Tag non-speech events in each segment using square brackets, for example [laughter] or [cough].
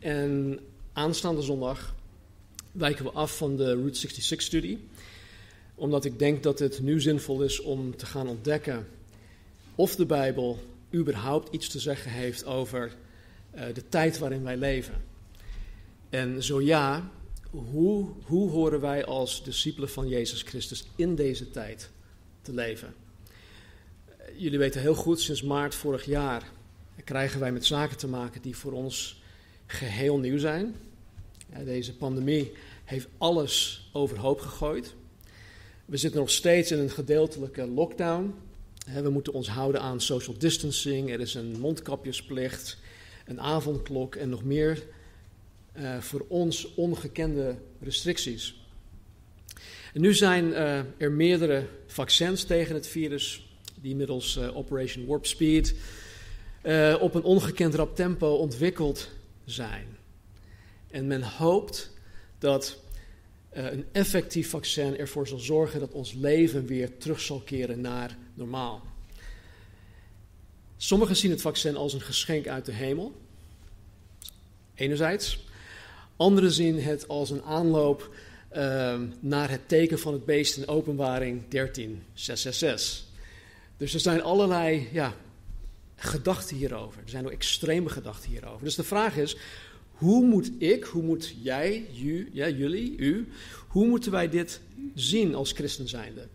en aanstaande zondag wijken we af van de Route 66-studie. Omdat ik denk dat het nu zinvol is om te gaan ontdekken of de Bijbel überhaupt iets te zeggen heeft over eh, de tijd waarin wij leven. En zo ja, hoe, hoe horen wij als discipelen van Jezus Christus in deze tijd te leven? Jullie weten heel goed, sinds maart vorig jaar krijgen wij met zaken te maken die voor ons geheel nieuw zijn. Deze pandemie heeft alles overhoop gegooid. We zitten nog steeds in een gedeeltelijke lockdown. We moeten ons houden aan social distancing. Er is een mondkapjesplicht, een avondklok en nog meer uh, voor ons ongekende restricties. En nu zijn uh, er meerdere vaccins tegen het virus, die middels uh, Operation Warp Speed op een ongekend rap tempo ontwikkeld zijn. En men hoopt dat een effectief vaccin ervoor zal zorgen dat ons leven weer terug zal keren naar normaal. Sommigen zien het vaccin als een geschenk uit de hemel. Enerzijds. Anderen zien het als een aanloop uh, naar het teken van het beest in openbaring 13666. Dus er zijn allerlei ja, gedachten hierover. Er zijn ook extreme gedachten hierover. Dus de vraag is, hoe moet ik, hoe moet jij, ja, jullie, u, hoe moeten wij dit zien als christen zijnde?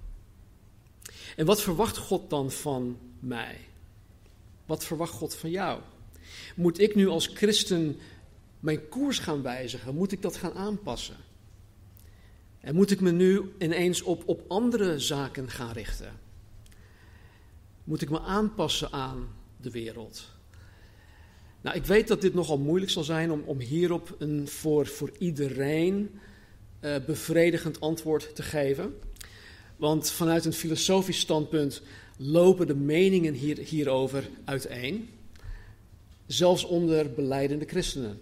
En wat verwacht God dan van mij? Wat verwacht God van jou? Moet ik nu als christen mijn koers gaan wijzigen? Moet ik dat gaan aanpassen? En moet ik me nu ineens op, op andere zaken gaan richten? Moet ik me aanpassen aan de wereld? Nou, ik weet dat dit nogal moeilijk zal zijn om, om hierop een voor, voor iedereen uh, bevredigend antwoord te geven. Want vanuit een filosofisch standpunt lopen de meningen hier, hierover uiteen. Zelfs onder beleidende christenen.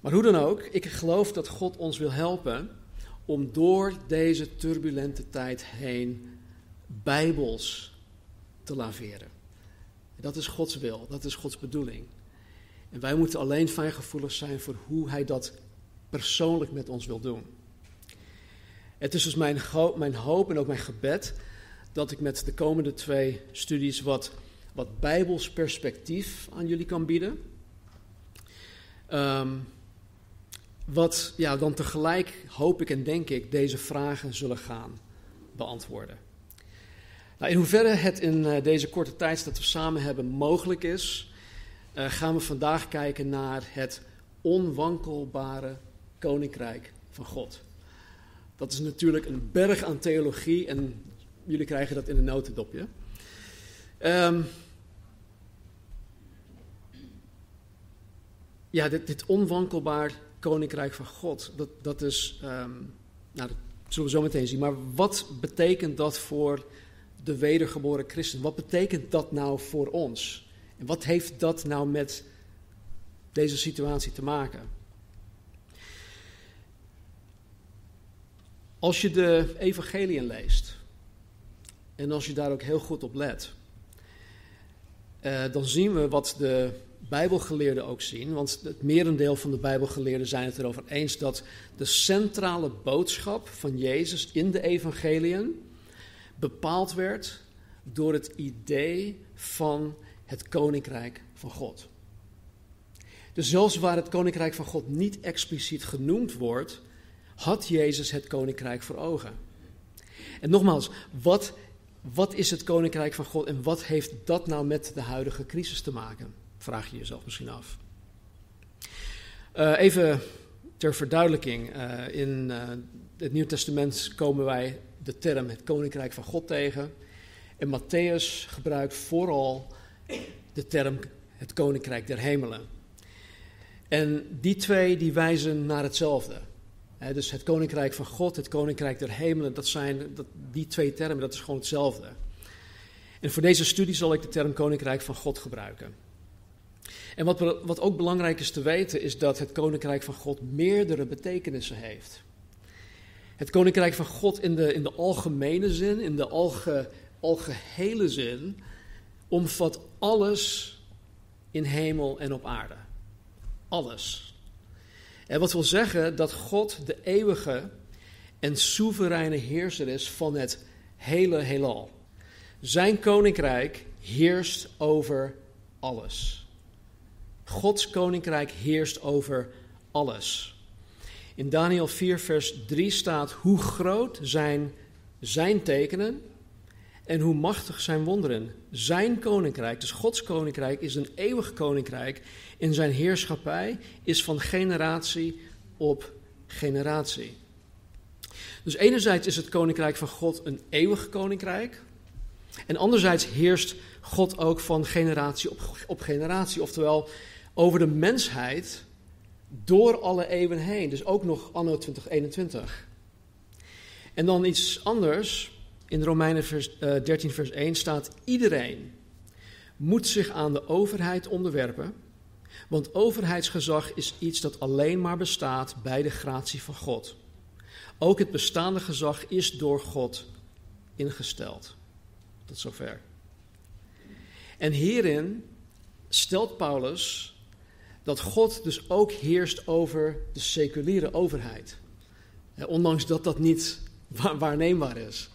Maar hoe dan ook, ik geloof dat God ons wil helpen om door deze turbulente tijd heen bijbels te laveren. Dat is Gods wil, dat is Gods bedoeling. En wij moeten alleen fijngevoelig zijn voor hoe Hij dat persoonlijk met ons wil doen. Het is dus mijn, mijn hoop en ook mijn gebed dat ik met de komende twee studies wat, wat bijbels perspectief aan jullie kan bieden. Um, wat ja, dan tegelijk hoop ik en denk ik deze vragen zullen gaan beantwoorden. Nou, in hoeverre het in uh, deze korte tijd dat we samen hebben mogelijk is, uh, gaan we vandaag kijken naar het onwankelbare koninkrijk van God. Dat is natuurlijk een berg aan theologie en jullie krijgen dat in een notendopje. Um, ja, dit, dit, onwankelbaar koninkrijk van God, dat, dat is, um, nou, dat zullen we zo meteen zien. Maar wat betekent dat voor de wedergeboren christen? Wat betekent dat nou voor ons? En wat heeft dat nou met deze situatie te maken? Als je de evangeliën leest, en als je daar ook heel goed op let, uh, dan zien we wat de Bijbelgeleerden ook zien. Want het merendeel van de Bijbelgeleerden zijn het erover eens dat de centrale boodschap van Jezus in de evangeliën bepaald werd door het idee van het koninkrijk van God. Dus zelfs waar het koninkrijk van God niet expliciet genoemd wordt, had Jezus het koninkrijk voor ogen. En nogmaals, wat, wat is het koninkrijk van God en wat heeft dat nou met de huidige crisis te maken? Vraag je jezelf misschien af. Uh, even ter verduidelijking. Uh, in uh, het Nieuw Testament komen wij de term het koninkrijk van God tegen. En Matthäus gebruikt vooral de term het koninkrijk der hemelen. En die twee die wijzen naar hetzelfde. dus het koninkrijk van God, het koninkrijk der hemelen, dat zijn dat, die twee termen, dat is gewoon hetzelfde. En voor deze studie zal ik de term koninkrijk van God gebruiken. En wat, wat ook belangrijk is te weten, is dat het koninkrijk van God meerdere betekenissen heeft. Het koninkrijk van God in de, in de algemene zin, in de alge, algehele zin, omvat alles in hemel en op aarde. Alles. En wat wil zeggen dat God de eeuwige en soevereine heerser is van het hele heelal. Zijn koninkrijk heerst over alles. Gods koninkrijk heerst over alles. In Daniel 4, vers 3 staat hoe groot zijn zijn tekenen en hoe machtig zijn wonderen. Zijn koninkrijk, dus Gods koninkrijk, is een eeuwig koninkrijk en zijn heerschappij is van generatie op generatie. Dus enerzijds is het koninkrijk van God een eeuwig koninkrijk. En anderzijds heerst God ook van generatie op, op generatie. Oftewel, over de mensheid door alle eeuwen heen. Dus ook nog anno 2021. En dan iets anders. In Romeinen vers, 13 eh, vers 1 staat: Iedereen moet zich aan de overheid onderwerpen. Want overheidsgezag is iets dat alleen maar bestaat bij de gratie van God. Ook het bestaande gezag is door God ingesteld. Tot zover. En hierin stelt Paulus dat God dus ook heerst over de seculiere overheid. Ondanks dat dat niet [laughs] waarneembaar is.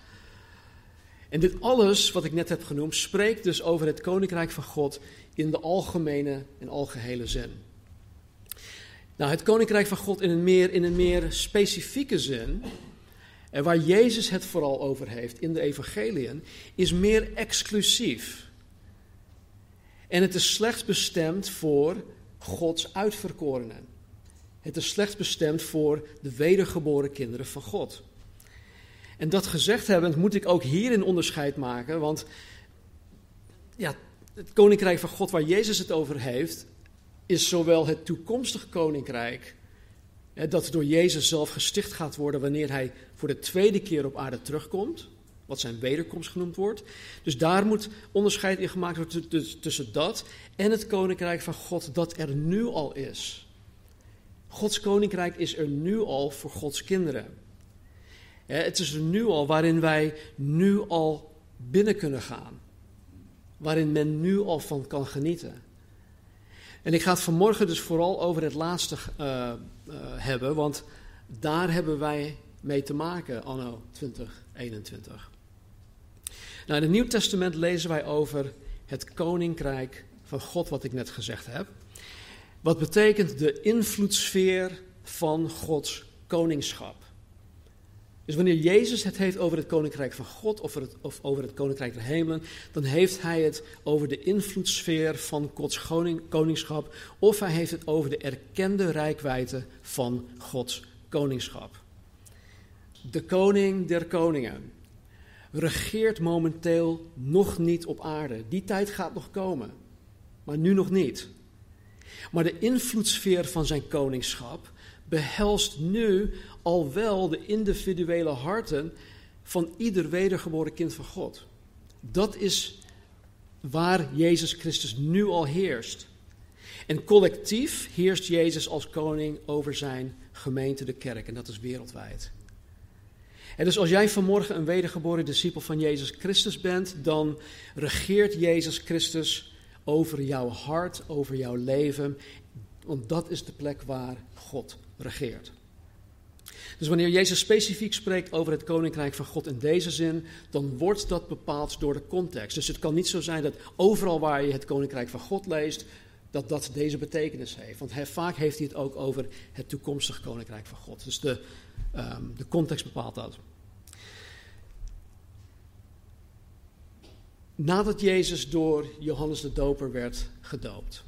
En dit alles wat ik net heb genoemd spreekt dus over het koninkrijk van God in de algemene en algehele zin. Nou, het koninkrijk van God in een meer, in een meer specifieke zin, en waar Jezus het vooral over heeft in de evangeliën, is meer exclusief. En het is slechts bestemd voor Gods uitverkorenen. Het is slechts bestemd voor de wedergeboren kinderen van God. En dat gezegd hebbend moet ik ook hierin onderscheid maken, want ja, het koninkrijk van God waar Jezus het over heeft, is zowel het toekomstige koninkrijk, dat door Jezus zelf gesticht gaat worden wanneer hij voor de tweede keer op aarde terugkomt, wat zijn wederkomst genoemd wordt. Dus daar moet onderscheid in gemaakt worden tussen dat en het koninkrijk van God dat er nu al is. Gods koninkrijk is er nu al voor Gods kinderen. Het is er nu al waarin wij nu al binnen kunnen gaan. Waarin men nu al van kan genieten. En ik ga het vanmorgen dus vooral over het laatste uh, hebben, want daar hebben wij mee te maken anno 2021. Nou, in het Nieuw Testament lezen wij over het koninkrijk van God, wat ik net gezegd heb. Wat betekent de invloedssfeer van Gods koningschap. Dus wanneer Jezus het heeft over het koninkrijk van God of, het, of over het koninkrijk der hemelen, dan heeft hij het over de invloedssfeer van Gods koningschap of hij heeft het over de erkende rijkwijde van Gods koningschap. De koning der koningen regeert momenteel nog niet op aarde. Die tijd gaat nog komen, maar nu nog niet. Maar de invloedssfeer van zijn koningschap behelst nu al wel de individuele harten van ieder wedergeboren kind van God. Dat is waar Jezus Christus nu al heerst. En collectief heerst Jezus als koning over zijn gemeente, de kerk, en dat is wereldwijd. Dus als jij vanmorgen een wedergeboren discipel van Jezus Christus bent, dan regeert Jezus Christus over jouw hart, over jouw leven. Want dat is de plek waar God regeert. Dus wanneer Jezus specifiek spreekt over het koninkrijk van God in deze zin, dan wordt dat bepaald door de context. Dus het kan niet zo zijn dat overal waar je het koninkrijk van God leest, dat dat deze betekenis heeft. Want hij, vaak heeft hij het ook over het toekomstige koninkrijk van God. Dus de, um, de context bepaalt dat. Nadat Jezus door Johannes de Doper werd gedoopt,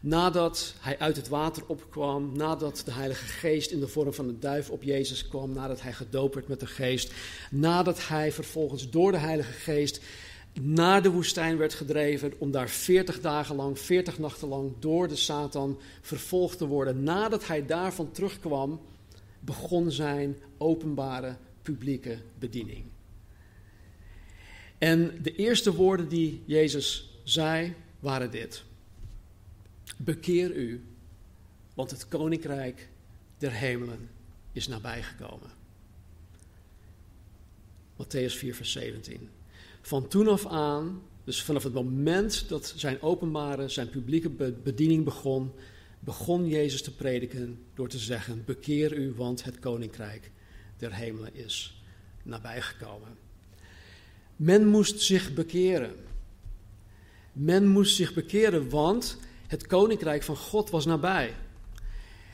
nadat hij uit het water opkwam, nadat de Heilige Geest in de vorm van een duif op Jezus kwam, nadat hij gedoopt werd met de Geest, nadat hij vervolgens door de Heilige Geest naar de woestijn werd gedreven om daar 40 dagen lang, 40 nachten lang door de Satan vervolgd te worden. Nadat hij daarvan terugkwam, begon zijn openbare publieke bediening. En de eerste woorden die Jezus zei waren dit: Bekeer u, want het koninkrijk der hemelen is nabijgekomen. Matthäus 4, vers 17. Van toen af aan, dus vanaf het moment dat zijn openbare, zijn publieke bediening begon, begon Jezus te prediken door te zeggen: Bekeer u, want het koninkrijk der hemelen is nabijgekomen. Men moest zich bekeren. Men moest zich bekeren, want het koninkrijk van God was nabij.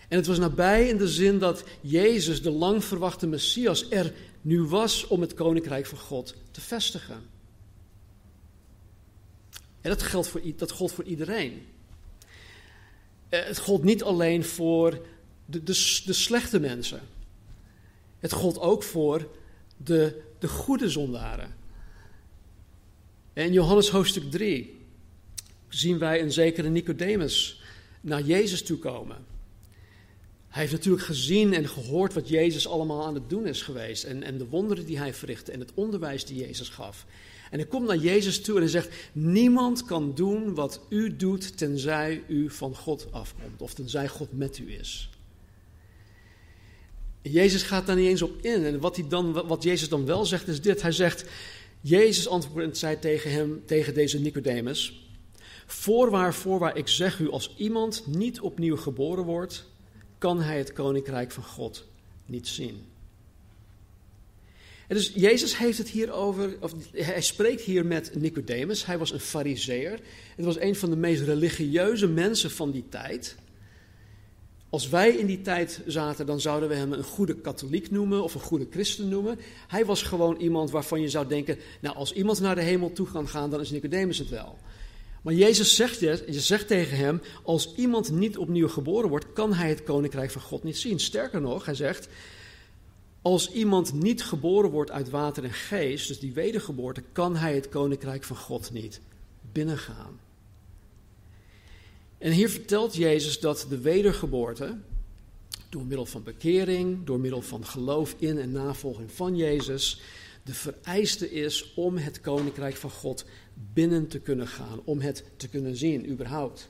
En het was nabij in de zin dat Jezus, de lang verwachte Messias, er nu was om het koninkrijk van God te vestigen. En dat, geldt voor, dat gold voor iedereen. Eh, het gold niet alleen voor de, de, de slechte mensen. Het gold ook voor de, de goede zondaren. in Johannes hoofdstuk 3 zien wij een zekere Nicodemus naar Jezus toe komen. Hij heeft natuurlijk gezien en gehoord wat Jezus allemaal aan het doen is geweest. En, en de wonderen die hij verrichtte en het onderwijs die Jezus gaf. En hij komt naar Jezus toe en hij zegt: Niemand kan doen wat u doet tenzij u van God afkomt. Of tenzij God met u is. Jezus gaat daar niet eens op in. En wat, hij dan, wat Jezus dan wel zegt is dit. Hij zegt, Jezus antwoordde zei tegen hem, tegen deze Nicodemus. Voorwaar, voorwaar, ik zeg u, als iemand niet opnieuw geboren wordt, kan hij het koninkrijk van God niet zien. Dus Jezus heeft het hier over, of hij spreekt hier met Nicodemus. Hij was een fariseer. Het was een van de meest religieuze mensen van die tijd. Als wij in die tijd zaten, dan zouden we hem een goede katholiek noemen of een goede christen noemen. Hij was gewoon iemand waarvan je zou denken, nou als iemand naar de hemel toe kan gaan, dan is Nicodemus het wel. Maar Jezus zegt, je zegt tegen hem, als iemand niet opnieuw geboren wordt, kan hij het koninkrijk van God niet zien. Sterker nog, hij zegt, als iemand niet geboren wordt uit water en geest, dus die wedergeboorte, kan hij het koninkrijk van God niet binnengaan. En hier vertelt Jezus dat de wedergeboorte, door middel van bekering, door middel van geloof in en navolging van Jezus, de vereiste is om het koninkrijk van God binnen te kunnen gaan, om het te kunnen zien, überhaupt.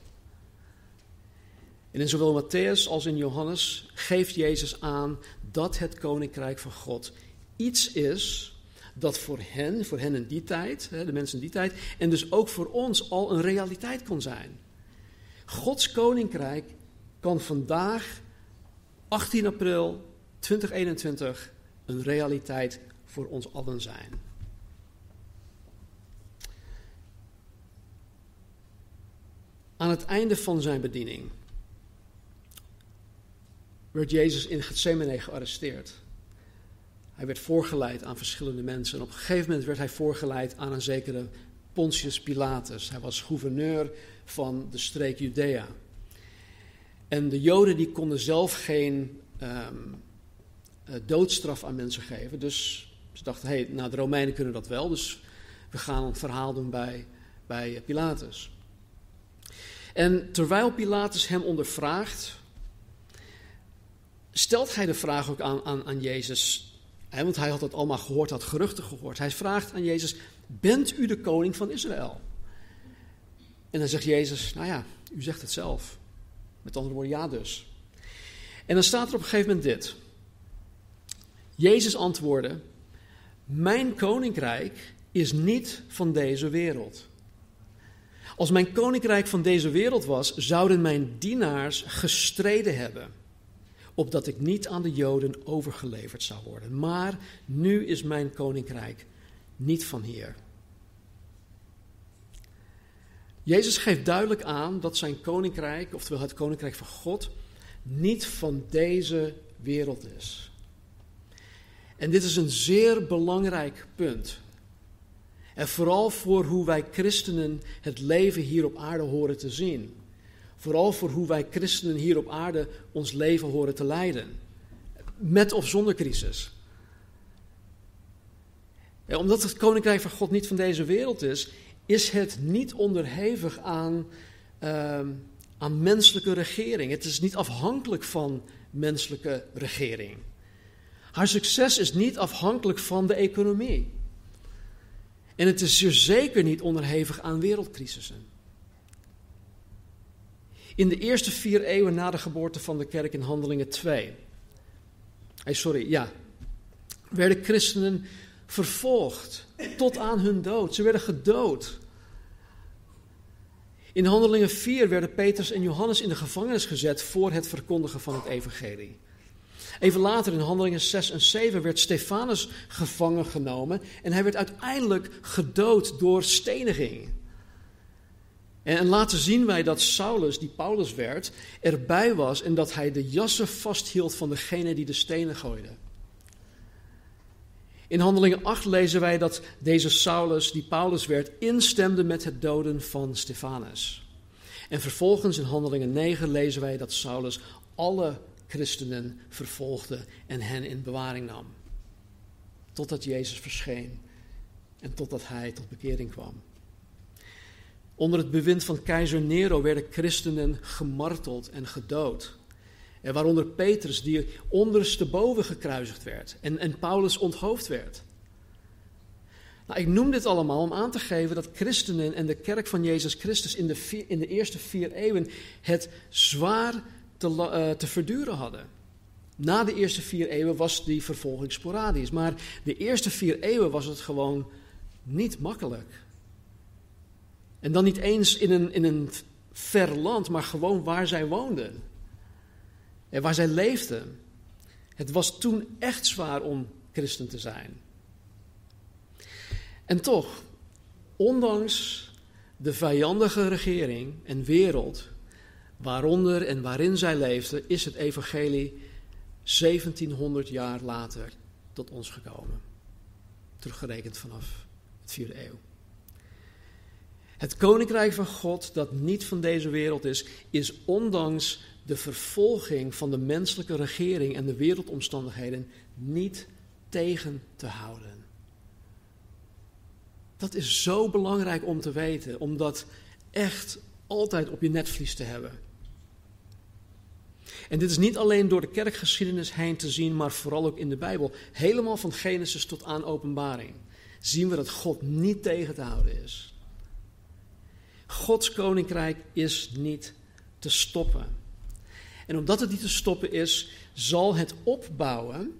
En in zowel Matthäus als in Johannes geeft Jezus aan dat het koninkrijk van God iets is dat voor hen, voor hen in die tijd, de mensen in die tijd, en dus ook voor ons al een realiteit kon zijn. Gods koninkrijk kan vandaag, 18 april 2021, een realiteit voor ons allen zijn. Aan het einde van zijn bediening werd Jezus in Gethsemane gearresteerd. Hij werd voorgeleid aan verschillende mensen. En op een gegeven moment werd hij voorgeleid aan een zekere Pontius Pilatus. Hij was gouverneur van de streek Judea. En de Joden die konden zelf geen um, doodstraf aan mensen geven. Dus ze dachten, hé, hey, nou de Romeinen kunnen dat wel. Dus we gaan een verhaal doen bij, bij Pilatus. En terwijl Pilatus hem ondervraagt, stelt hij de vraag ook aan, aan, aan Jezus. Want hij had het allemaal gehoord, had geruchten gehoord. Hij vraagt aan Jezus: Bent u de koning van Israël? En dan zegt Jezus: Nou ja, u zegt het zelf. Met andere woorden, ja dus. En dan staat er op een gegeven moment dit. Jezus antwoordde: Mijn koninkrijk is niet van deze wereld. Als mijn koninkrijk van deze wereld was, zouden mijn dienaars gestreden hebben, opdat ik niet aan de Joden overgeleverd zou worden. Maar nu is mijn koninkrijk niet van hier. Jezus geeft duidelijk aan dat zijn koninkrijk, oftewel het koninkrijk van God, niet van deze wereld is. En dit is een zeer belangrijk punt. En vooral voor hoe wij christenen het leven hier op aarde horen te zien. Vooral voor hoe wij christenen hier op aarde ons leven horen te leiden. Met of zonder crisis. omdat het koninkrijk van God niet van deze wereld is, is het niet onderhevig aan, ehm, aan menselijke regering. Het is niet afhankelijk van menselijke regering. Haar succes is niet afhankelijk van de economie. En het is zeker niet onderhevig aan wereldcrisissen. In de eerste vier eeuwen na de geboorte van de kerk in Handelingen 2. Hey, sorry, ja. Werden christenen vervolgd tot aan hun dood. Ze werden gedood. In Handelingen 4 werden Petrus en Johannes in de gevangenis gezet voor het verkondigen van het evangelie. Even later in Handelingen 6 en 7 werd Stefanus gevangen genomen en hij werd uiteindelijk gedood door steniging. En later zien wij dat Saulus, die Paulus werd, erbij was en dat hij de jassen vasthield van degene die de stenen gooide. In Handelingen 8 lezen wij dat deze Saulus, die Paulus werd, instemde met het doden van Stefanus. En vervolgens in Handelingen 9 lezen wij dat Saulus alle christenen vervolgde en hen in bewaring nam. Totdat Jezus verscheen en totdat hij tot bekering kwam. Onder het bewind van keizer Nero werden christenen gemarteld en gedood. En waaronder Petrus, die ondersteboven gekruisigd werd en, en Paulus onthoofd werd. Nou, ik noem dit allemaal om aan te geven dat christenen en de kerk van Jezus Christus in de, in de eerste vier eeuwen het zwaar te, uh, te verduren hadden. Na de eerste vier eeuwen was die vervolging sporadisch, maar de eerste vier eeuwen was het gewoon niet makkelijk. En dan niet eens in een, in een ver land, maar gewoon waar zij woonden. En waar zij leefden. Het was toen echt zwaar om christen te zijn. En toch, ondanks de vijandige regering en wereld waaronder en waarin zij leefden, is het evangelie 1700 jaar later tot ons gekomen. Teruggerekend vanaf het vierde eeuw. Het koninkrijk van God, dat niet van deze wereld is, is ondanks de vervolging van de menselijke regering en de wereldomstandigheden niet tegen te houden. Dat is zo belangrijk om te weten, om dat echt altijd op je netvlies te hebben. En dit is niet alleen door de kerkgeschiedenis heen te zien, maar vooral ook in de Bijbel. Helemaal van Genesis tot aan Openbaring zien we dat God niet tegen te houden is. Gods koninkrijk is niet te stoppen. En omdat het niet te stoppen is, zal het opbouwen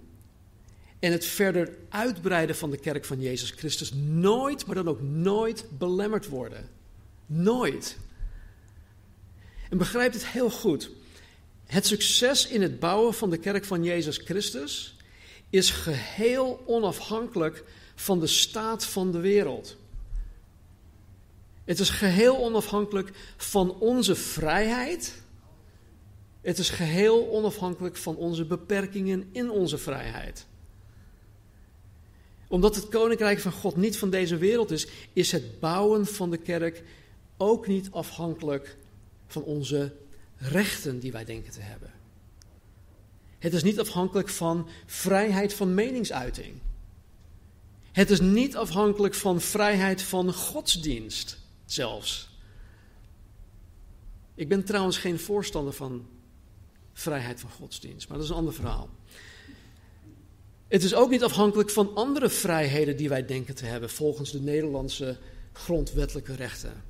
en het verder uitbreiden van de kerk van Jezus Christus nooit, maar dan ook nooit belemmerd worden. Nooit. En begrijp het heel goed. Het succes in het bouwen van de kerk van Jezus Christus is geheel onafhankelijk van de staat van de wereld. Het is geheel onafhankelijk van onze vrijheid. Het is geheel onafhankelijk van onze beperkingen in onze vrijheid. Omdat het koninkrijk van God niet van deze wereld is, is het bouwen van de kerk ook niet afhankelijk van onze rechten die wij denken te hebben. Het is niet afhankelijk van vrijheid van meningsuiting. Het is niet afhankelijk van vrijheid van godsdienst zelfs. Ik ben trouwens geen voorstander van vrijheid van godsdienst, maar dat is een ander verhaal. Het is ook niet afhankelijk van andere vrijheden die wij denken te hebben volgens de Nederlandse grondwettelijke rechten.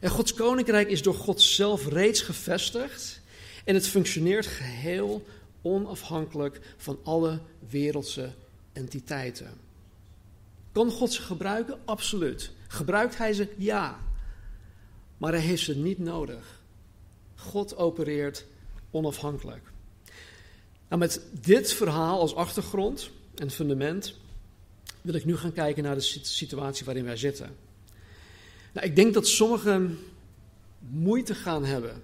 En Gods koninkrijk is door God zelf reeds gevestigd en het functioneert geheel onafhankelijk van alle wereldse entiteiten. Kan God ze gebruiken? Absoluut. Gebruikt hij ze? Ja. Maar hij heeft ze niet nodig. God opereert onafhankelijk. Nou, met dit verhaal als achtergrond en fundament wil ik nu gaan kijken naar de situatie waarin wij zitten. Nou, ik denk dat sommigen moeite gaan hebben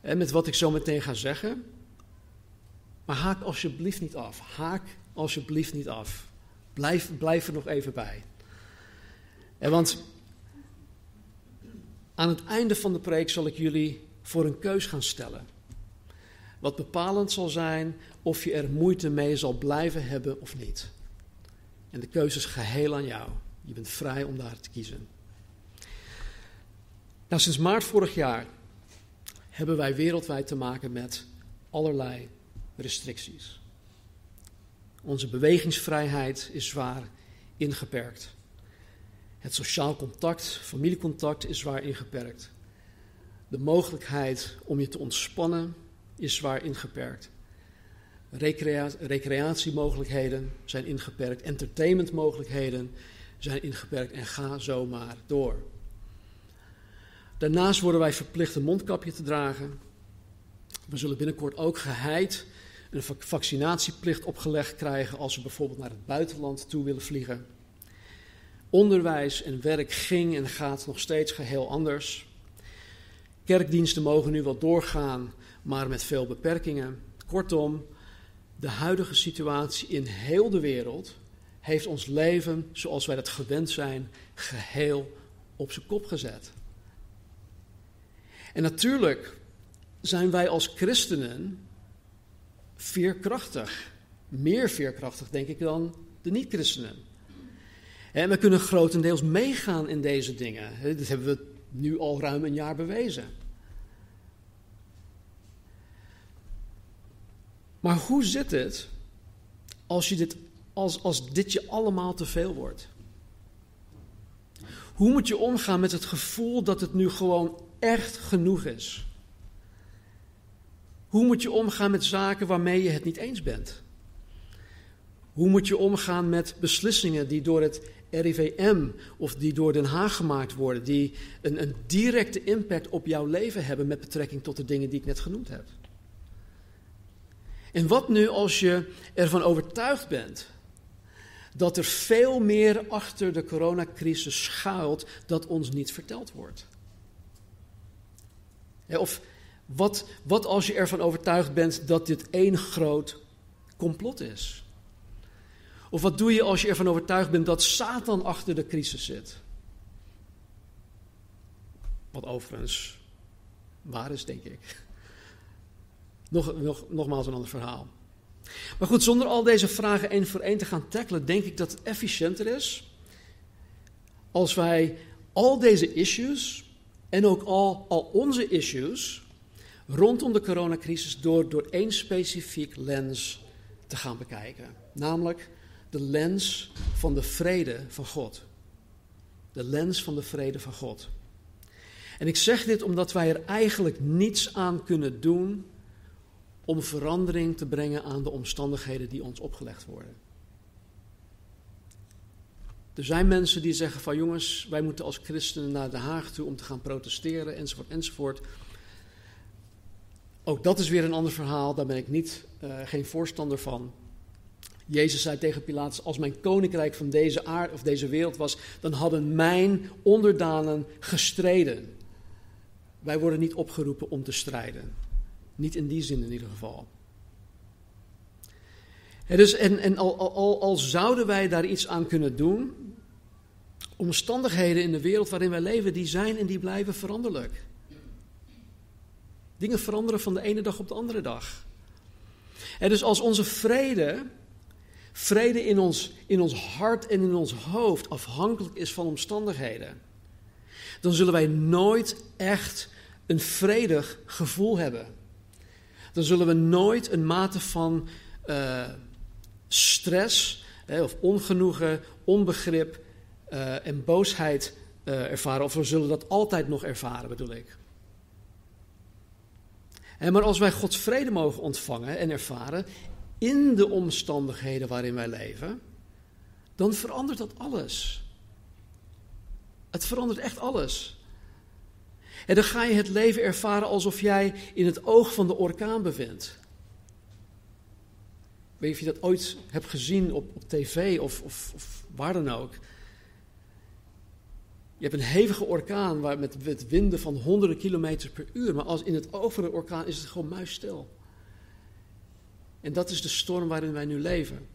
met wat ik zo meteen ga zeggen. Maar haak alsjeblieft niet af. Haak alsjeblieft niet af. Blijf, blijf er nog even bij. En want aan het einde van de preek zal ik jullie voor een keus gaan stellen. Wat bepalend zal zijn of je er moeite mee zal blijven hebben of niet. En de keuze is geheel aan jou. Je bent vrij om daar te kiezen. Nou, sinds maart vorig jaar hebben wij wereldwijd te maken met allerlei restricties. Onze bewegingsvrijheid is zwaar ingeperkt. Het sociaal contact, familiecontact is zwaar ingeperkt. De mogelijkheid om je te ontspannen is zwaar ingeperkt. Recrea recreatiemogelijkheden zijn ingeperkt. Entertainmentmogelijkheden zijn ingeperkt. En ga zo maar door. Daarnaast worden wij verplicht een mondkapje te dragen. We zullen binnenkort ook geheid een vaccinatieplicht opgelegd krijgen als we bijvoorbeeld naar het buitenland toe willen vliegen. Onderwijs en werk ging en gaat nog steeds geheel anders. Kerkdiensten mogen nu wel doorgaan, maar met veel beperkingen. Kortom, de huidige situatie in heel de wereld heeft ons leven, zoals wij dat gewend zijn, geheel op zijn kop gezet. En natuurlijk zijn wij als christenen veerkrachtig. Meer veerkrachtig, denk ik, dan de niet-christenen. En we kunnen grotendeels meegaan in deze dingen. Dat hebben we nu al ruim een jaar bewezen. Maar hoe zit het als, je dit, als, als dit je allemaal te veel wordt? Hoe moet je omgaan met het gevoel dat het nu gewoon echt genoeg is? Hoe moet je omgaan met zaken waarmee je het niet eens bent? Hoe moet je omgaan met beslissingen die door het RIVM of die door Den Haag gemaakt worden, die een, een directe impact op jouw leven hebben met betrekking tot de dingen die ik net genoemd heb? En wat nu als je ervan overtuigd bent dat er veel meer achter de coronacrisis schuilt dat ons niet verteld wordt? Of wat, wat als je ervan overtuigd bent dat dit één groot complot is? Of wat doe je als je ervan overtuigd bent dat Satan achter de crisis zit? Wat overigens waar is, denk ik. Nog, nog, nogmaals een ander verhaal. Maar goed, zonder al deze vragen één voor één te gaan tackelen, denk ik dat het efficiënter is als wij al deze issues en ook al, al onze issues rondom de coronacrisis door, door één specifiek lens te gaan bekijken. Namelijk de lens van de vrede van God. De lens van de vrede van God. En ik zeg dit omdat wij er eigenlijk niets aan kunnen doen om verandering te brengen aan de omstandigheden die ons opgelegd worden. Er zijn mensen die zeggen van jongens, wij moeten als christenen naar Den Haag toe om te gaan protesteren enzovoort enzovoort. Ook dat is weer een ander verhaal, daar ben ik niet, uh, geen voorstander van. Jezus zei tegen Pilatus: Als mijn koninkrijk van deze aard of deze wereld was, dan hadden mijn onderdanen gestreden. Wij worden niet opgeroepen om te strijden. Niet in die zin in ieder geval. dus, en en al, al, al zouden wij daar iets aan kunnen doen, omstandigheden in de wereld waarin wij leven, die zijn en die blijven veranderlijk. Dingen veranderen van de ene dag op de andere dag. En dus als onze vrede, vrede in ons, in ons hart en in ons hoofd afhankelijk is van omstandigheden, dan zullen wij nooit echt een vredig gevoel hebben. Dan zullen we nooit een mate van uh, stress hè, of ongenoegen, onbegrip uh, en boosheid uh, ervaren. Of we zullen dat altijd nog ervaren, bedoel ik. En maar als wij Gods vrede mogen ontvangen en ervaren in de omstandigheden waarin wij leven, dan verandert dat alles. Het verandert echt alles. En dan ga je het leven ervaren alsof jij in het oog van de orkaan bevindt. Weet je of je dat ooit hebt gezien op, op tv of, of, of waar dan ook. Je hebt een hevige orkaan waar met, met winden van honderden kilometers per uur. Maar als in het oog van de orkaan is het gewoon muisstil. En dat is de storm waarin wij nu leven.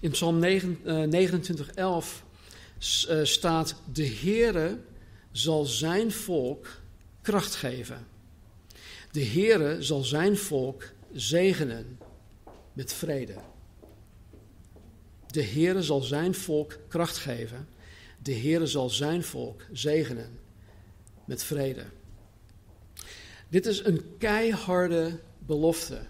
In Psalm 29, 11 uh, staat: De Heere zal zijn volk kracht geven. De Heere zal zijn volk zegenen met vrede. De Heere zal zijn volk kracht geven. De Heere zal zijn volk zegenen met vrede. Dit is een keiharde belofte.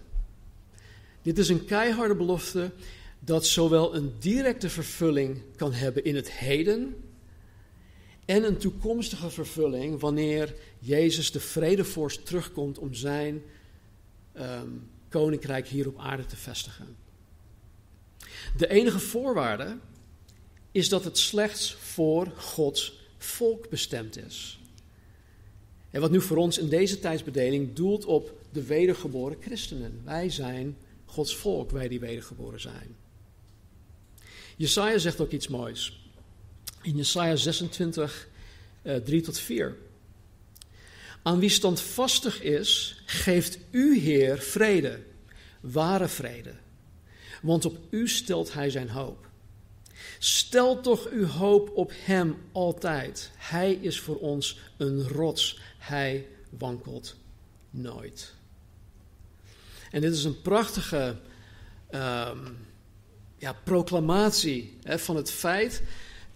Dit is een keiharde belofte dat zowel een directe vervulling kan hebben in het heden en een toekomstige vervulling wanneer Jezus de vredevorst terugkomt om zijn ehm, koninkrijk hier op aarde te vestigen. De enige voorwaarde is dat het slechts voor Gods volk bestemd is. En wat nu voor ons in deze tijdsbedeling doelt op de wedergeboren christenen. Wij zijn Gods volk, wij die wedergeboren zijn. Jesaja zegt ook iets moois. In Jesaja 26, uh, 3 tot 4. Aan wie standvastig is, geeft u, Heer, vrede, ware vrede. Want op u stelt hij zijn hoop. Stel toch uw hoop op hem altijd. Hij is voor ons een rots. Hij wankelt nooit. En dit is een prachtige um, ja, proclamatie hè, van het feit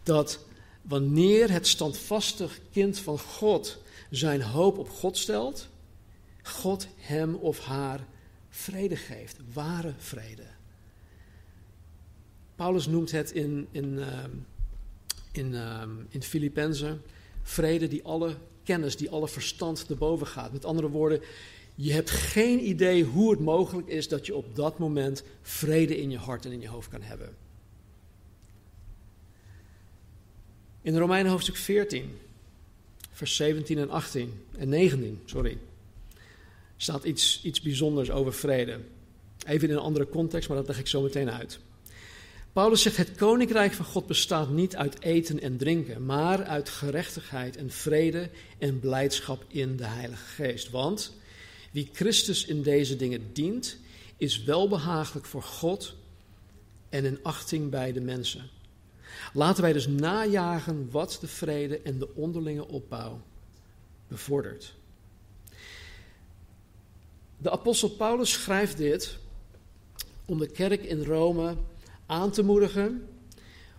dat wanneer het standvastig kind van God zijn hoop op God stelt, God hem of haar vrede geeft, ware vrede. Paulus noemt het in, in, uh, in, uh, in Filippenzen vrede die alle kennis, die alle verstand te boven gaat. Met andere woorden, je hebt geen idee hoe het mogelijk is dat je op dat moment vrede in je hart en in je hoofd kan hebben. In Romeinen hoofdstuk 14, vers 17 en 18 en 19, sorry, staat iets, iets bijzonders over vrede. Even in een andere context, maar dat leg ik zo meteen uit. Paulus zegt: Het koninkrijk van God bestaat niet uit eten en drinken, maar uit gerechtigheid en vrede en blijdschap in de Heilige Geest. Want wie Christus in deze dingen dient, is welbehagelijk voor God en in achting bij de mensen. Laten wij dus najagen wat de vrede en de onderlinge opbouw bevordert. De apostel Paulus schrijft dit om de kerk in Rome aan te moedigen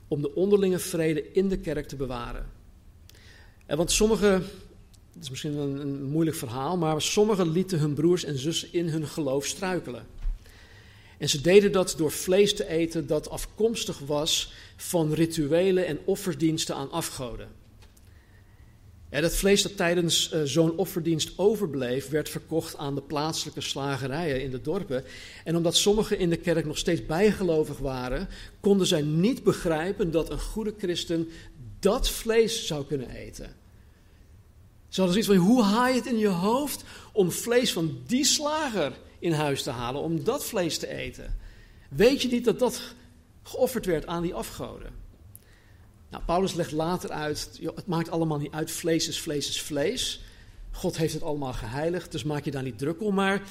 om de onderlinge vrede in de kerk te bewaren. En want sommige, het is misschien een, een moeilijk verhaal, maar sommigen lieten hun broers en zussen in hun geloof struikelen. En ze deden dat door vlees te eten dat afkomstig was van rituelen en offerdiensten aan afgoden. Ja, dat vlees dat tijdens uh, zo'n offerdienst overbleef, werd verkocht aan de plaatselijke slagerijen in de dorpen. En omdat sommigen in de kerk nog steeds bijgelovig waren, konden zij niet begrijpen dat een goede christen dat vlees zou kunnen eten. Ze hadden zoiets van, hoe haal je het in je hoofd om vlees van die slager in huis te halen, om dat vlees te eten? Weet je niet dat dat geofferd werd aan die afgoden? Nou, Paulus legt later uit, het maakt allemaal niet uit, vlees is vlees is vlees. God heeft het allemaal geheiligd, dus maak je daar niet druk om. Maar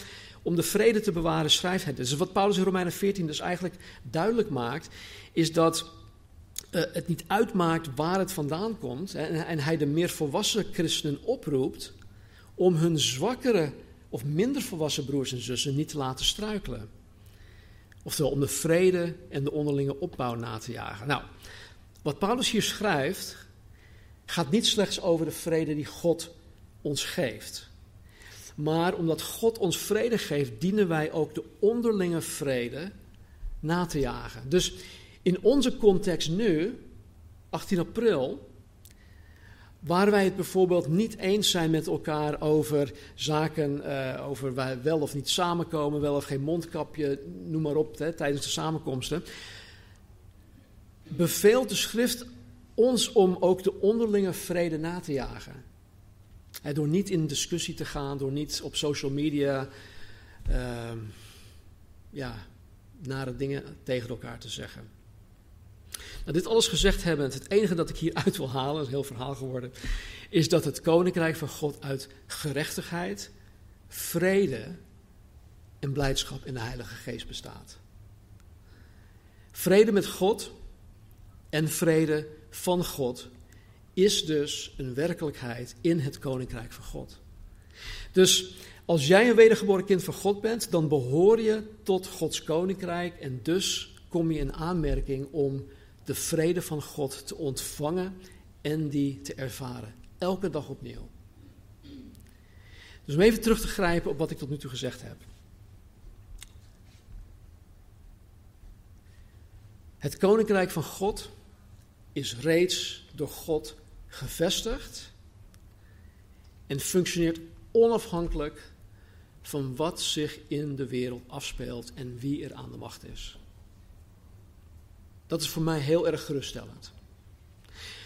om de vrede te bewaren schrijft hij Dus wat Paulus in Romeinen 14 dus eigenlijk duidelijk maakt, is dat uh, het niet uitmaakt waar het vandaan komt. En, en hij de meer volwassen christenen oproept om hun zwakkere of minder volwassen broers en zussen niet te laten struikelen. Oftewel om de vrede en de onderlinge opbouw na te jagen. Nou, wat Paulus hier schrijft, gaat niet slechts over de vrede die God ons geeft. Maar omdat God ons vrede geeft, dienen wij ook de onderlinge vrede na te jagen. Dus in onze context nu, 18 april, waar wij het bijvoorbeeld niet eens zijn met elkaar over zaken, uh, over wij wel of niet samenkomen, wel of geen mondkapje, noem maar op, hè, tijdens de samenkomsten beveelt de schrift ons om ook de onderlinge vrede na te jagen. door niet in discussie te gaan, door niet op social media uh, ja, nare dingen tegen elkaar te zeggen. Nou, dit alles gezegd hebbend, het enige dat ik hieruit wil halen, is een heel verhaal geworden, is dat het koninkrijk van God uit gerechtigheid, vrede en blijdschap in de Heilige Geest bestaat. Vrede met God en vrede van God is dus een werkelijkheid in het koninkrijk van God. Dus als jij een wedergeboren kind van God bent, dan behoor je tot Gods koninkrijk en dus kom je in aanmerking om de vrede van God te ontvangen en die te ervaren. Elke dag opnieuw. Dus om even terug te grijpen op wat ik tot nu toe gezegd heb. Het koninkrijk van God is reeds door God gevestigd en functioneert onafhankelijk van wat zich in de wereld afspeelt en wie er aan de macht is. Dat is voor mij heel erg geruststellend.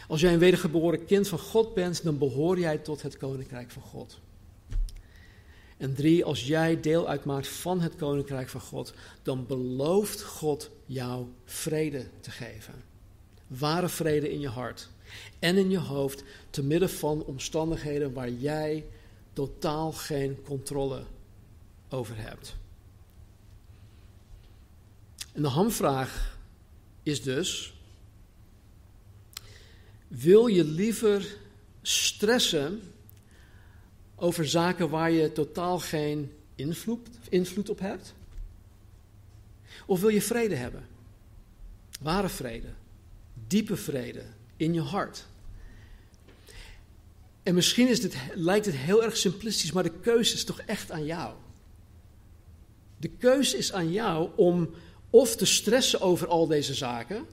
Als jij een wedergeboren kind van God bent, dan behoor jij tot het koninkrijk van God. En drie, als jij deel uitmaakt van het koninkrijk van God, dan belooft God jou vrede te geven. Ware vrede in je hart en in je hoofd, te midden van omstandigheden waar jij totaal geen controle over hebt. En de hamvraag is dus: wil je liever stressen over zaken waar je totaal geen invloed, invloed op hebt? Of wil je vrede hebben? Ware vrede, diepe vrede in je hart. En misschien is dit, lijkt het heel erg simplistisch, maar de keuze is toch echt aan jou. De keuze is aan jou om of te stressen over al deze zaken,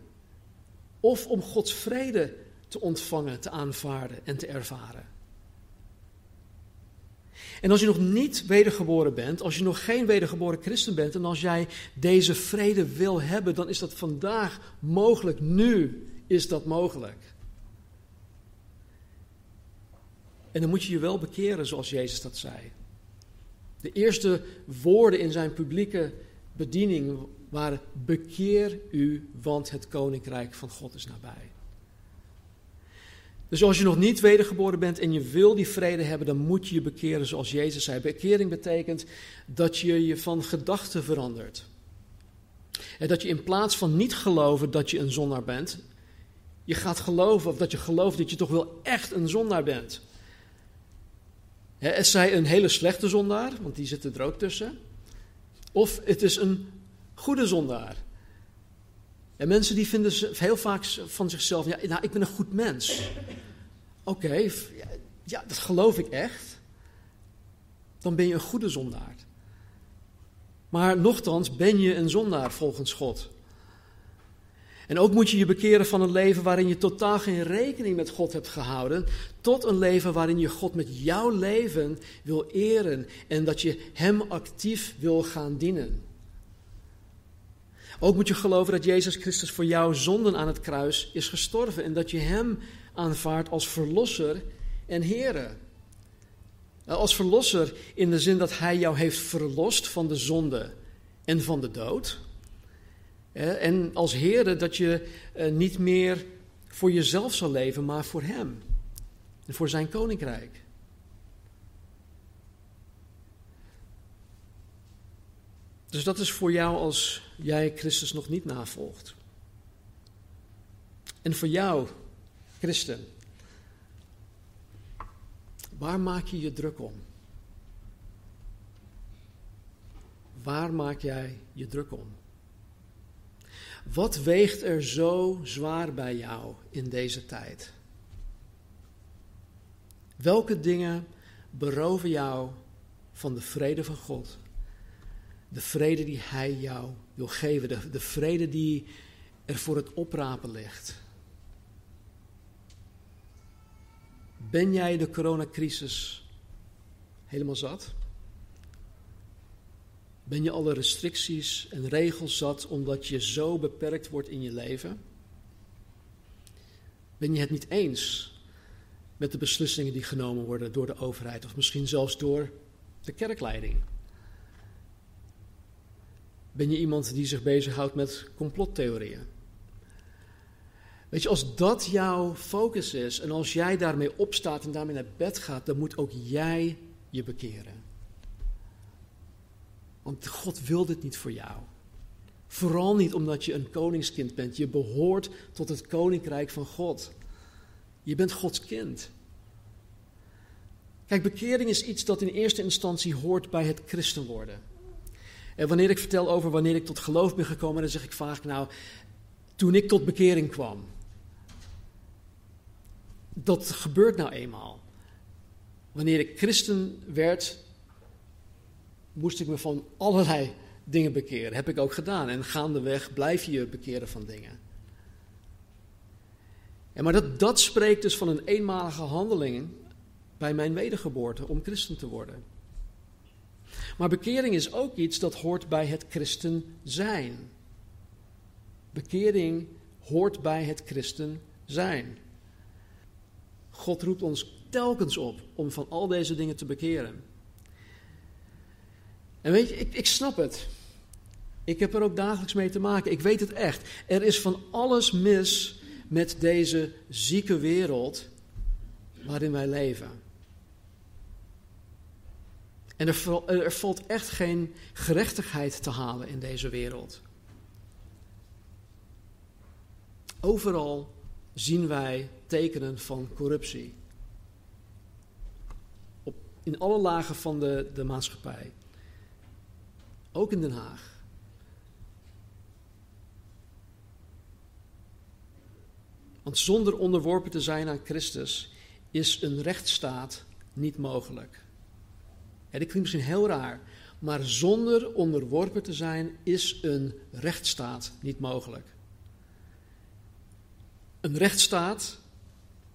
of om Gods vrede te ontvangen, te aanvaarden en te ervaren. En als je nog niet wedergeboren bent, als je nog geen wedergeboren christen bent en als jij deze vrede wil hebben, dan is dat vandaag mogelijk. Nu is dat mogelijk. En dan moet je je wel bekeren zoals Jezus dat zei. De eerste woorden in zijn publieke bediening waren: Bekeer u, want het koninkrijk van God is nabij. Dus als je nog niet wedergeboren bent en je wil die vrede hebben, dan moet je je bekeren zoals Jezus zei. Bekering betekent dat je je van gedachten verandert. En dat je in plaats van niet geloven dat je een zondaar bent, je gaat geloven of dat je gelooft dat je toch wel echt een zondaar bent. Het zij een hele slechte zondaar, want die zitten er ook tussen. Of het is een goede zondaar. En mensen die vinden heel vaak van zichzelf, ja, nou, ik ben een goed mens. Oké, ja, dat geloof ik echt. Dan ben je een goede zondaar. Maar nochtans ben je een zondaar volgens God. En ook moet je je bekeren van een leven waarin je totaal geen rekening met God hebt gehouden, tot een leven waarin je God met jouw leven wil eren en dat je Hem actief wil gaan dienen. Ook moet je geloven dat Jezus Christus voor jouw zonden aan het kruis is gestorven en dat je Hem aanvaardt als verlosser en Here. Als verlosser in de zin dat Hij jou heeft verlost van de zonde en van de dood. En als Heere dat je eh, niet meer voor jezelf zal leven, maar voor Hem. En voor Zijn koninkrijk. Dus dat is voor jou als jij Christus nog niet navolgt. En voor jou, christen, waar maak je je druk om? Waar maak jij je druk om? Wat weegt er zo zwaar bij jou in deze tijd? Welke dingen beroven jou van de vrede van God? De vrede die Hij jou wil geven, de, de vrede die er voor het oprapen ligt. Ben jij de coronacrisis helemaal zat? Ben je alle restricties en regels zat omdat je zo beperkt wordt in je leven? Ben je het niet eens met de beslissingen die genomen worden door de overheid of misschien zelfs door de kerkleiding? Ben je iemand die zich bezighoudt met complottheorieën? Weet je, als dat jouw focus is en als jij daarmee opstaat en daarmee naar bed gaat, dan moet ook jij je bekeren. Want God wil dit niet voor jou. Vooral niet omdat je een koningskind bent. Je behoort tot het koninkrijk van God. Je bent Gods kind. Kijk, bekering is iets dat in eerste instantie hoort bij het christen worden. En wanneer ik vertel over wanneer ik tot geloof ben gekomen, dan zeg ik vaak, nou, toen ik tot bekering kwam. Dat gebeurt nou eenmaal. Wanneer ik christen werd, moest ik me van allerlei dingen bekeren. Heb ik ook gedaan. En gaandeweg blijf je bekeren van dingen. En maar dat, dat spreekt dus van een eenmalige handeling bij mijn wedergeboorte om christen te worden. Maar bekering is ook iets dat hoort bij het christen zijn. Bekering hoort bij het christen zijn. God roept ons telkens op om van al deze dingen te bekeren. En weet je, ik, ik snap het. Ik heb er ook dagelijks mee te maken. Ik weet het echt. Er is van alles mis met deze zieke wereld waarin wij leven. En er, er valt echt geen gerechtigheid te halen in deze wereld. Overal zien wij tekenen van corruptie. Op, in alle lagen van de, de maatschappij. Ook in Den Haag. Want zonder onderworpen te zijn aan Christus is een rechtsstaat niet mogelijk. Ja, dat klinkt misschien heel raar, maar zonder onderworpen te zijn is een rechtsstaat niet mogelijk. Een rechtsstaat,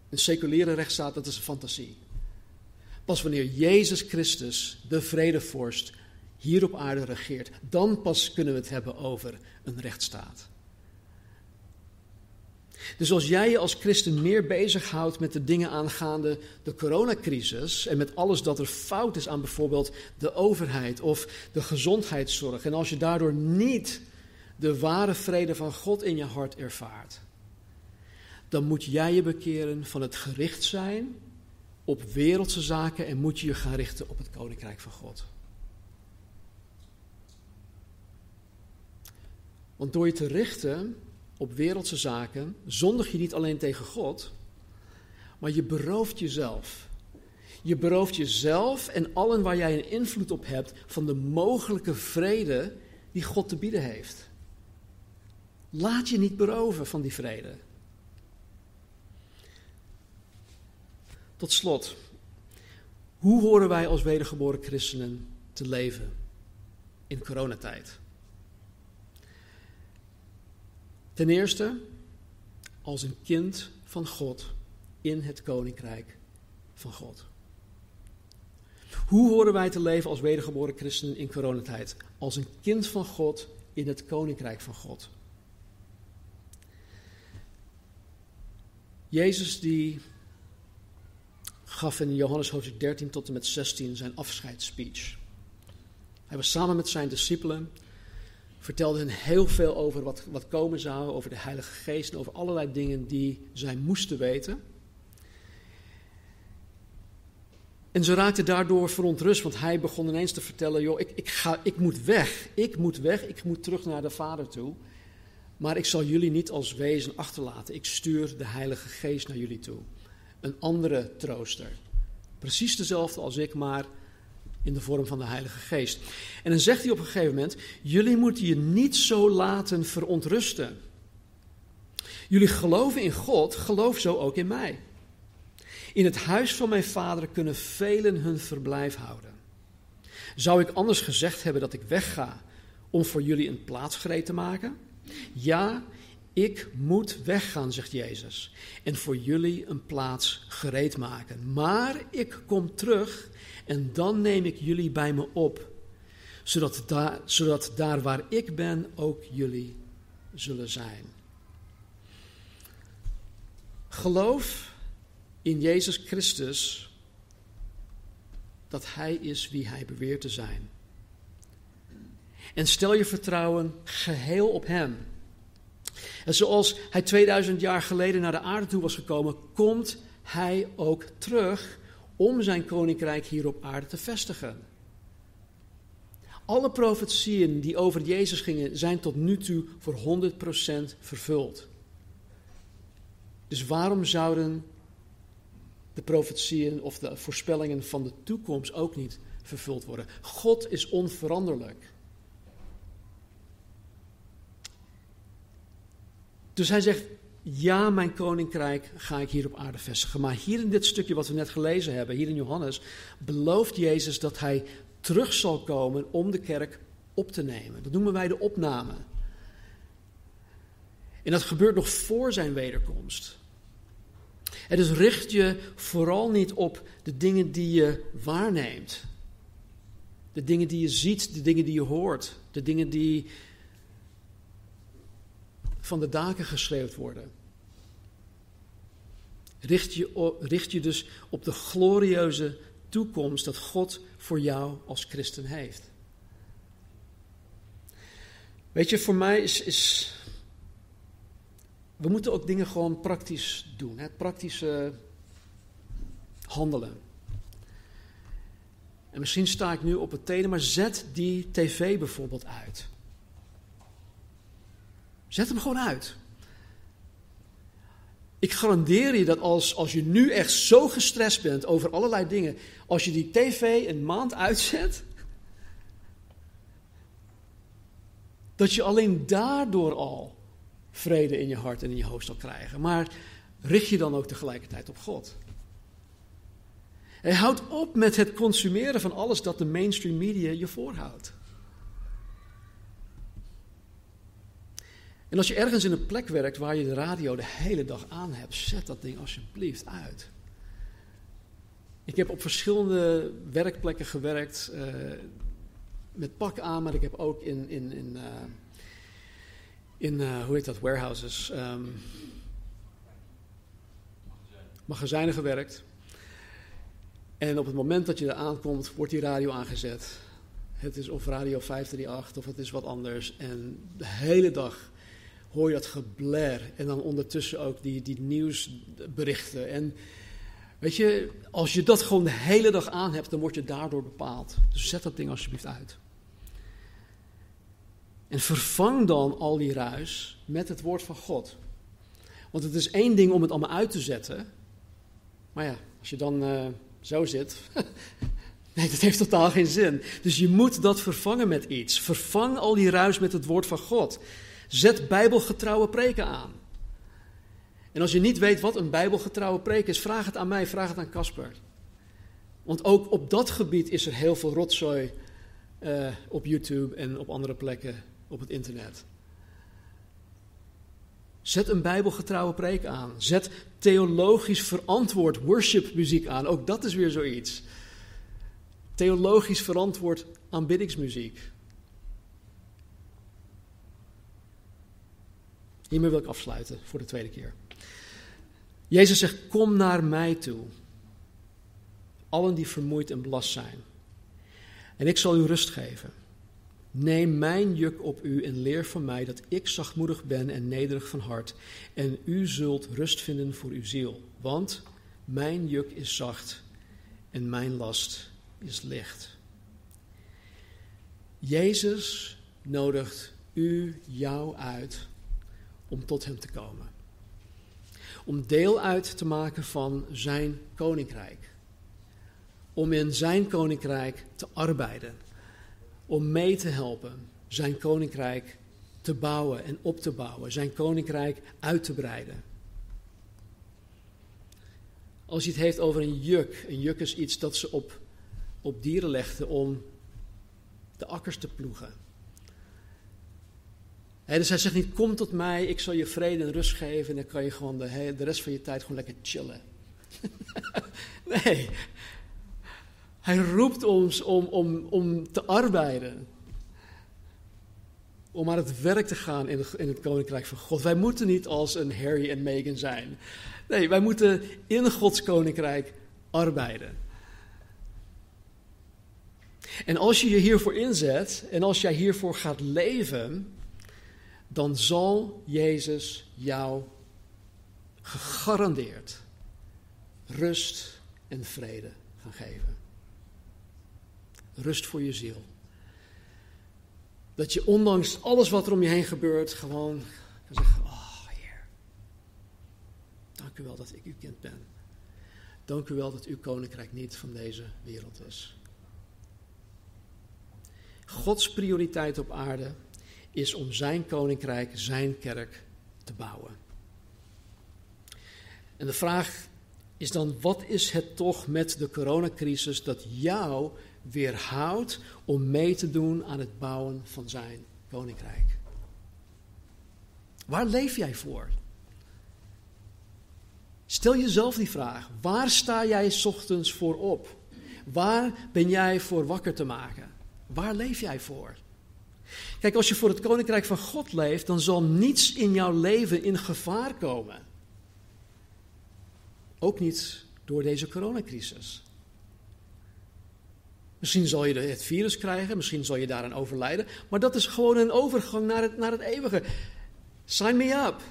een seculiere rechtsstaat, dat is een fantasie. Pas wanneer Jezus Christus, de vredevorst, hier op aarde regeert, dan pas kunnen we het hebben over een rechtsstaat. Dus als jij je als christen meer bezighoudt met de dingen aangaande de coronacrisis en met alles dat er fout is aan bijvoorbeeld de overheid of de gezondheidszorg, en als je daardoor niet de ware vrede van God in je hart ervaart, dan moet jij je bekeren van het gericht zijn op wereldse zaken en moet je je gaan richten op het koninkrijk van God. Want door je te richten op wereldse zaken, zondig je niet alleen tegen God, maar je berooft jezelf. Je berooft jezelf en allen waar jij een invloed op hebt van de mogelijke vrede die God te bieden heeft. Laat je niet beroven van die vrede. Tot slot, hoe horen wij als wedergeboren christenen te leven in coronatijd? Ten eerste, als een kind van God in het koninkrijk van God. Hoe horen wij te leven als wedergeboren christenen in coronatijd? Als een kind van God in het koninkrijk van God. Jezus die gaf in Johannes hoofdstuk 13 tot en met 16 zijn afscheidsspeech. Hij was samen met zijn discipelen vertelde hen heel veel over wat, wat komen zou, over de Heilige Geest en over allerlei dingen die zij moesten weten. En ze raakte daardoor verontrust, want hij begon ineens te vertellen: joh, ik, ik, ga, ik moet weg, ik moet weg, ik moet terug naar de Vader toe. Maar ik zal jullie niet als wezen achterlaten. Ik stuur de Heilige Geest naar jullie toe. Een andere trooster. Precies dezelfde als ik, maar in de vorm van de Heilige Geest. En dan zegt hij op een gegeven moment: Jullie moeten je niet zo laten verontrusten. Jullie geloven in God, geloof zo ook in mij. In het huis van mijn vader kunnen velen hun verblijf houden. Zou ik anders gezegd hebben dat ik wegga om voor jullie een plaats gereed te maken? Ja, ik moet weggaan, zegt Jezus, en voor jullie een plaats gereed maken. Maar ik kom terug en dan neem ik jullie bij me op, zodat daar, zodat daar waar ik ben ook jullie zullen zijn. Geloof in Jezus Christus dat Hij is wie Hij beweert te zijn. En stel je vertrouwen geheel op Hem. En zoals Hij 2000 jaar geleden naar de aarde toe was gekomen, komt Hij ook terug om zijn koninkrijk hier op aarde te vestigen. Alle profetieën die over Jezus gingen zijn tot nu toe voor 100% vervuld. Dus waarom zouden de profetieën of de voorspellingen van de toekomst ook niet vervuld worden? God is onveranderlijk. Dus hij zegt: ja, mijn koninkrijk ga ik hier op aarde vestigen. Maar hier in dit stukje wat we net gelezen hebben, hier in Johannes, belooft Jezus dat hij terug zal komen om de kerk op te nemen. Dat noemen wij de opname. En dat gebeurt nog voor zijn wederkomst. En dus richt je vooral niet op de dingen die je waarneemt. De dingen die je ziet, de dingen die je hoort, de dingen die van de daken geschreeuwd worden. Richt je, richt je dus op de glorieuze toekomst dat God voor jou als christen heeft. Weet je, voor mij is, is we moeten ook dingen gewoon praktisch doen. Hè? Praktische handelen. En misschien sta ik nu op het thema, maar zet die tv bijvoorbeeld uit. Zet hem gewoon uit. Ik garandeer je dat als, als je nu echt zo gestrest bent over allerlei dingen, als je die tv een maand uitzet, dat je alleen daardoor al vrede in je hart en in je hoofd zal krijgen. Maar richt je dan ook tegelijkertijd op God. Hij houdt op met het consumeren van alles dat de mainstream media je voorhoudt. En als je ergens in een plek werkt waar je de radio de hele dag aan hebt, zet dat ding alsjeblieft uit. Ik heb op verschillende werkplekken gewerkt uh, met pak aan, maar ik heb ook in, in, in, uh, in uh, hoe heet dat, warehouses, um, magazijnen gewerkt. En op het moment dat je er aankomt, wordt die radio aangezet. Het is of radio 538 of het is wat anders. En de hele dag hoor je dat gebler. En dan ondertussen ook die, die nieuwsberichten. En weet je, als je dat gewoon de hele dag aan hebt, dan word je daardoor bepaald. Dus zet dat ding alsjeblieft uit. En vervang dan al die ruis met het woord van God. Want het is één ding om het allemaal uit te zetten. Maar ja, als je dan uh, zo zit. [laughs] nee, dat heeft totaal geen zin. Dus je moet dat vervangen met iets. Vervang al die ruis met het woord van God. Zet bijbelgetrouwe preken aan. En als je niet weet wat een bijbelgetrouwe preek is, vraag het aan mij, vraag het aan Casper. Want ook op dat gebied is er heel veel rotzooi uh, op YouTube en op andere plekken op het internet. Zet een bijbelgetrouwe preek aan. Zet theologisch verantwoord worshipmuziek aan. Ook dat is weer zoiets. Theologisch verantwoord aanbiddingsmuziek. Hiermee wil ik afsluiten voor de tweede keer. Jezus zegt: Kom naar mij toe. Allen die vermoeid en belast zijn. En ik zal u rust geven. Neem mijn juk op u en leer van mij dat ik zachtmoedig ben en nederig van hart. En u zult rust vinden voor uw ziel. Want mijn juk is zacht en mijn last is licht. Jezus nodigt u, jou uit om tot Hem te komen. Om deel uit te maken van Zijn koninkrijk. Om in Zijn koninkrijk te arbeiden. Om mee te helpen Zijn koninkrijk te bouwen en op te bouwen. Zijn koninkrijk uit te breiden. Als je het heeft over een juk. Een juk is iets dat ze op, op dieren legden om de akkers te ploegen dus hij zegt niet, kom tot mij, ik zal je vrede en rust geven en dan kan je gewoon de, de rest van je tijd gewoon lekker chillen. [laughs] nee, hij roept ons om, om, om te arbeiden. Om aan het werk te gaan in het, in het koninkrijk van God. Wij moeten niet als een Harry en Meghan zijn. Nee, wij moeten in Gods koninkrijk arbeiden. En als je je hiervoor inzet en als jij hiervoor gaat leven, dan zal Jezus jou gegarandeerd rust en vrede gaan geven. Rust voor je ziel. Dat je ondanks alles wat er om je heen gebeurt, gewoon kan zeggen: Oh Heer, dank u wel dat ik uw kind ben. Dank u wel dat uw koninkrijk niet van deze wereld is. Gods prioriteit op aarde is om zijn koninkrijk, zijn kerk te bouwen. En de vraag is dan, wat is het toch met de coronacrisis dat jou weerhoudt om mee te doen aan het bouwen van zijn koninkrijk? Waar leef jij voor? Stel jezelf die vraag. Waar sta jij ochtends voor op? Waar ben jij voor wakker te maken? Waar leef jij voor? Kijk, als je voor het koninkrijk van God leeft, dan zal niets in jouw leven in gevaar komen. Ook niet door deze coronacrisis. Misschien zal je het virus krijgen, misschien zal je daaraan overlijden, maar dat is gewoon een overgang naar het, naar het eeuwige. Sign me up.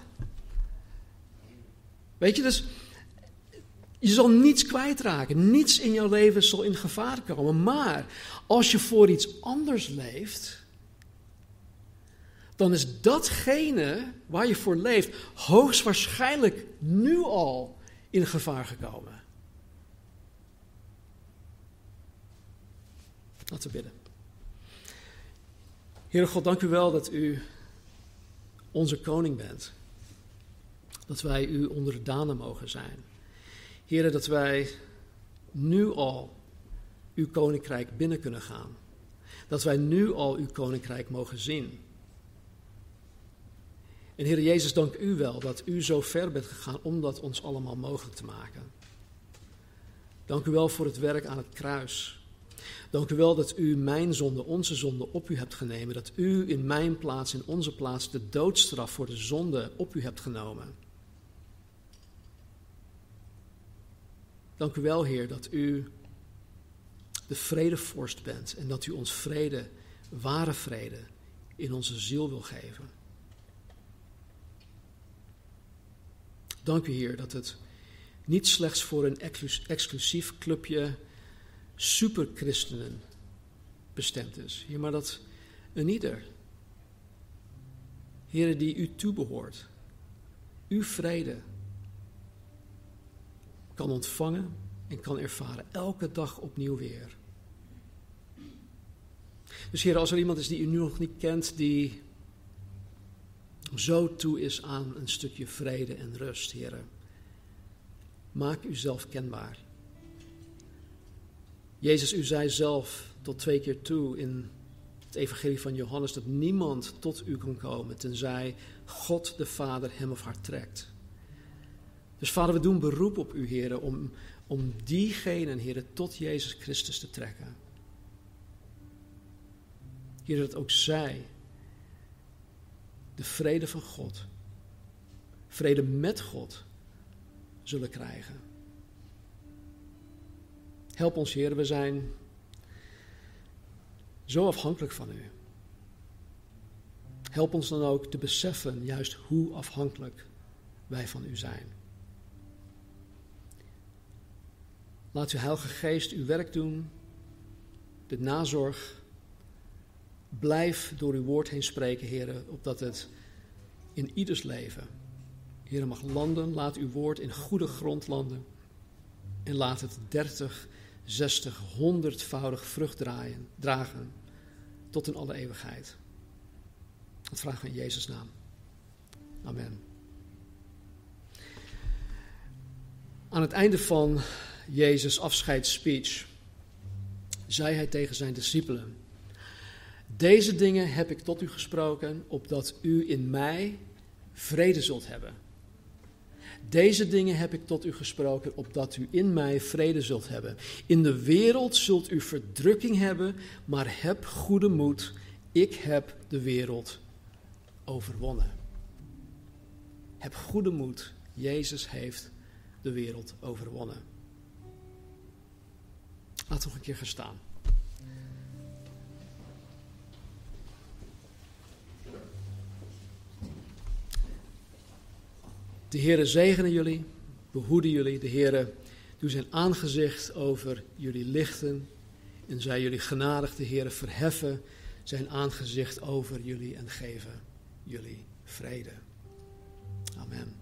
Weet je, dus je zal niets kwijtraken. Niets in jouw leven zal in gevaar komen. Maar als je voor iets anders leeft, dan is datgene waar je voor leeft hoogstwaarschijnlijk nu al in gevaar gekomen. Laten we bidden. Heere God, dank u wel dat u onze koning bent. Dat wij u onderdanen mogen zijn. Heren, dat wij nu al uw koninkrijk binnen kunnen gaan. Dat wij nu al uw koninkrijk mogen zien. En Heer Jezus, dank u wel dat u zo ver bent gegaan om dat ons allemaal mogelijk te maken. Dank u wel voor het werk aan het kruis. Dank u wel dat u mijn zonde, onze zonde op u hebt genomen. Dat u in mijn plaats, in onze plaats, de doodstraf voor de zonde op u hebt genomen. Dank u wel, Heer, dat u de vredevorst bent en dat u ons vrede, ware vrede, in onze ziel wil geven. Dank u, Heer, dat het niet slechts voor een exclusief clubje superchristenen bestemd is, maar dat een ieder, Heer, die u toebehoort, uw vrede kan ontvangen en kan ervaren, elke dag opnieuw weer. Dus Heer, als er iemand is die u nu nog niet kent, die zo toe is aan een stukje vrede en rust, Heer, maak uzelf kenbaar. Jezus, u zei zelf tot twee keer toe in het evangelie van Johannes dat niemand tot u kan komen tenzij God de Vader hem of haar trekt. Dus vader, we doen beroep op u, heren, om, om diegenen, heren, tot Jezus Christus te trekken. Heer, dat ook zij de vrede van God, vrede met God, zullen krijgen. Help ons, Heer, we zijn zo afhankelijk van U. Help ons dan ook te beseffen juist hoe afhankelijk wij van U zijn. Laat uw Heilige Geest uw werk doen, de nazorg. Blijf door uw woord heen spreken, heren, opdat het in ieders leven, heren, mag landen. Laat uw woord in goede grond landen. En laat het dertig, zestig, honderdvoudig vrucht draaien, dragen tot in alle eeuwigheid. Dat vragen we in Jezus' naam. Amen. Aan het einde van Jezus' afscheidsspeech zei hij tegen zijn discipelen: Deze dingen heb ik tot u gesproken, opdat u in mij vrede zult hebben. Deze dingen heb ik tot u gesproken, opdat u in mij vrede zult hebben. In de wereld zult u verdrukking hebben, maar heb goede moed. Ik heb de wereld overwonnen. Heb goede moed. Jezus heeft de wereld overwonnen. We nog een keer gaan staan. De Heere zegene jullie, behoede jullie. De Heere doe zijn aangezicht over jullie lichten en zij jullie genadig. De Heere verheffen zijn aangezicht over jullie en geven jullie vrede. Amen.